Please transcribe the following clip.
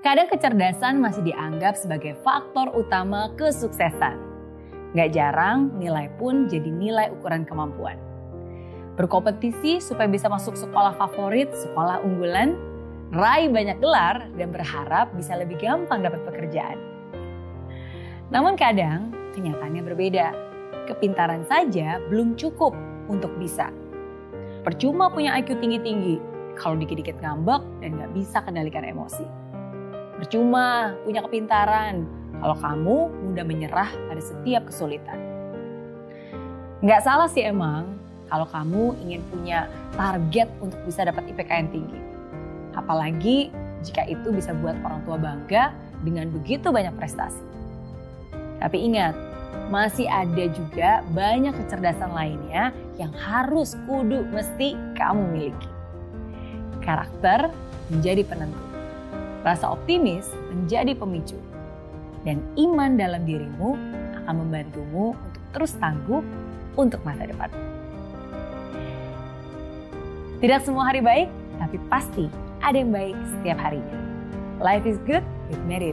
Kadang kecerdasan masih dianggap sebagai faktor utama kesuksesan. Gak jarang nilai pun jadi nilai ukuran kemampuan. Berkompetisi supaya bisa masuk sekolah favorit, sekolah unggulan, raih banyak gelar, dan berharap bisa lebih gampang dapat pekerjaan. Namun kadang kenyataannya berbeda. Kepintaran saja belum cukup untuk bisa. Percuma punya IQ tinggi-tinggi kalau dikit-dikit ngambek dan gak bisa kendalikan emosi. Percuma punya kepintaran kalau kamu mudah menyerah pada setiap kesulitan. Nggak salah sih emang kalau kamu ingin punya target untuk bisa dapat IPK yang tinggi. Apalagi jika itu bisa buat orang tua bangga dengan begitu banyak prestasi. Tapi ingat, masih ada juga banyak kecerdasan lainnya yang harus kudu mesti kamu miliki. Karakter menjadi penentu. Rasa optimis menjadi pemicu. Dan iman dalam dirimu akan membantumu untuk terus tangguh untuk masa depan. Tidak semua hari baik, tapi pasti ada yang baik setiap harinya. Life is good with Mary